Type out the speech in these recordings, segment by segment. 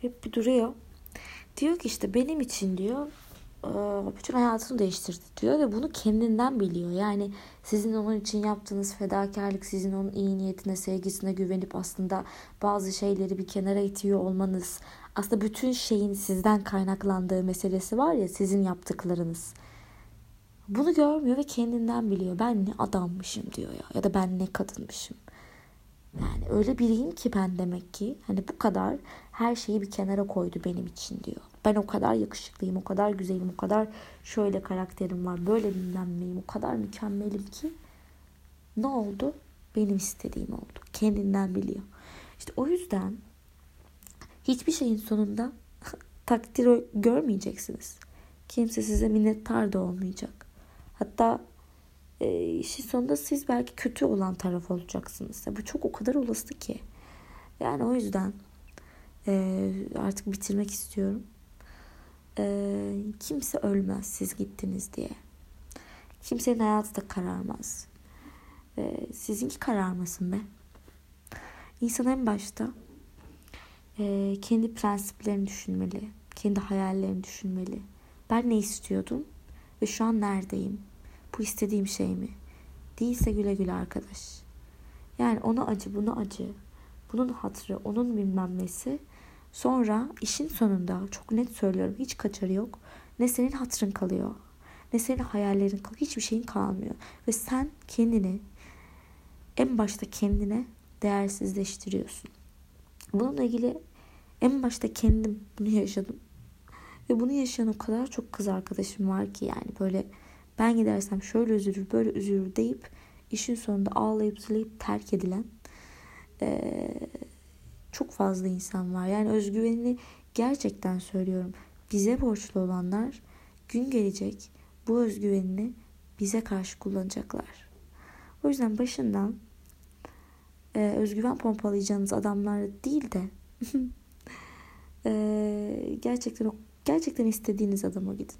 Hep bir duruyor. Diyor ki işte benim için diyor bütün hayatını değiştirdi diyor ve bunu kendinden biliyor. Yani sizin onun için yaptığınız fedakarlık, sizin onun iyi niyetine, sevgisine güvenip aslında bazı şeyleri bir kenara itiyor olmanız, aslında bütün şeyin sizden kaynaklandığı meselesi var ya sizin yaptıklarınız. Bunu görmüyor ve kendinden biliyor. Ben ne adammışım diyor ya ya da ben ne kadınmışım. Yani öyle biriyim ki ben demek ki hani bu kadar her şeyi bir kenara koydu benim için diyor. Ben o kadar yakışıklıyım, o kadar güzelim, o kadar şöyle karakterim var, böyle bilmem neyim, o kadar mükemmelim ki ne oldu? Benim istediğim oldu. Kendinden biliyor. İşte o yüzden hiçbir şeyin sonunda takdir görmeyeceksiniz. Kimse size minnettar da olmayacak. Hatta e, işin sonunda siz belki kötü olan taraf olacaksınız. Ya bu çok o kadar olası ki. Yani o yüzden e, artık bitirmek istiyorum. E, kimse ölmez siz gittiniz diye. Kimsenin hayatı da kararmaz. E, sizinki kararmasın be. İnsan en başta e, kendi prensiplerini düşünmeli. Kendi hayallerini düşünmeli. Ben ne istiyordum ve şu an neredeyim? Bu istediğim şey mi? Değilse güle güle arkadaş. Yani ona acı, buna acı. Bunun hatırı, onun bilmem nesi. Sonra işin sonunda çok net söylüyorum hiç kaçarı yok. Ne senin hatırın kalıyor. Ne senin hayallerin kalıyor. Hiçbir şeyin kalmıyor. Ve sen kendini en başta kendine değersizleştiriyorsun. Bununla ilgili en başta kendim bunu yaşadım. Ve bunu yaşayan o kadar çok kız arkadaşım var ki yani böyle ben gidersem şöyle üzülür böyle üzülür deyip işin sonunda ağlayıp zırlayıp terk edilen ee, çok fazla insan var. Yani özgüvenini gerçekten söylüyorum. Bize borçlu olanlar gün gelecek bu özgüvenini bize karşı kullanacaklar. O yüzden başından e, özgüven pompalayacağınız adamlar değil de e, gerçekten gerçekten istediğiniz adama gidin.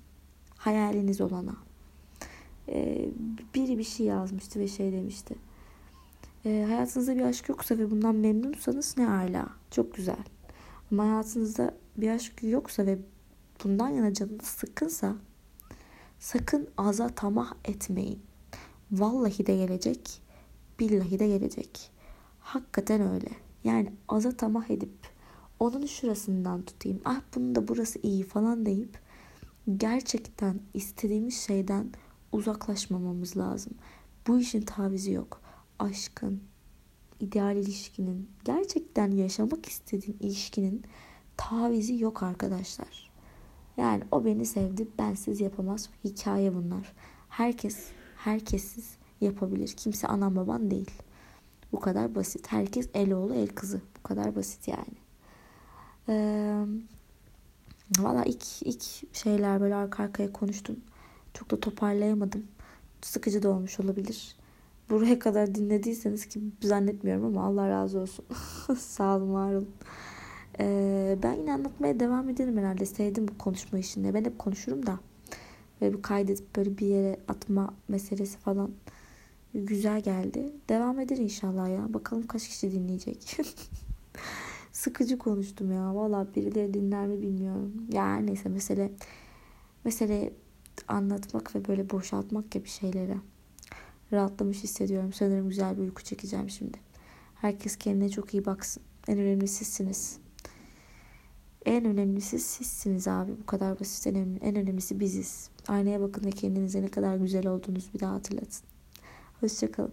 Hayaliniz olana. E, biri bir şey yazmıştı ve şey demişti. E, hayatınızda bir aşk yoksa ve bundan memnunsanız ne hala. Çok güzel. Ama hayatınızda bir aşk yoksa ve bundan yana canınız sıkınsa sakın aza tamah etmeyin. Vallahi de gelecek, billahi de gelecek. Hakikaten öyle. Yani aza tamah edip onun şurasından tutayım. Ah bunun da burası iyi falan deyip gerçekten istediğimiz şeyden uzaklaşmamamız lazım. Bu işin tavizi yok. Aşkın, ideal ilişkinin, gerçekten yaşamak istediğin ilişkinin tavizi yok arkadaşlar. Yani o beni sevdi, bensiz yapamaz. Hikaye bunlar. Herkes, herkessiz yapabilir. Kimse anan baban değil. Bu kadar basit. Herkes el oğlu el kızı. Bu kadar basit yani. Ee, Valla ilk, ilk şeyler böyle arka arkaya konuştum. Çok da toparlayamadım. Sıkıcı da olmuş olabilir. Buraya kadar dinlediyseniz ki zannetmiyorum ama Allah razı olsun. Sağ olun, var olun. Ee, ben yine anlatmaya devam ederim herhalde. Sevdim bu konuşma işini. Ben hep konuşurum da. Böyle bir kaydedip böyle bir yere atma meselesi falan güzel geldi. Devam eder inşallah ya. Bakalım kaç kişi dinleyecek. Sıkıcı konuştum ya. Valla birileri dinler mi bilmiyorum. Yani neyse mesele mesele anlatmak ve böyle boşaltmak gibi şeylere rahatlamış hissediyorum. Sanırım güzel bir uyku çekeceğim şimdi. Herkes kendine çok iyi baksın. En önemlisi sizsiniz. En önemlisi sizsiniz abi. Bu kadar basit. En, önemli, en önemlisi biziz. Aynaya bakın ve kendinize ne kadar güzel olduğunuzu bir daha hatırlatın. Hoşçakalın.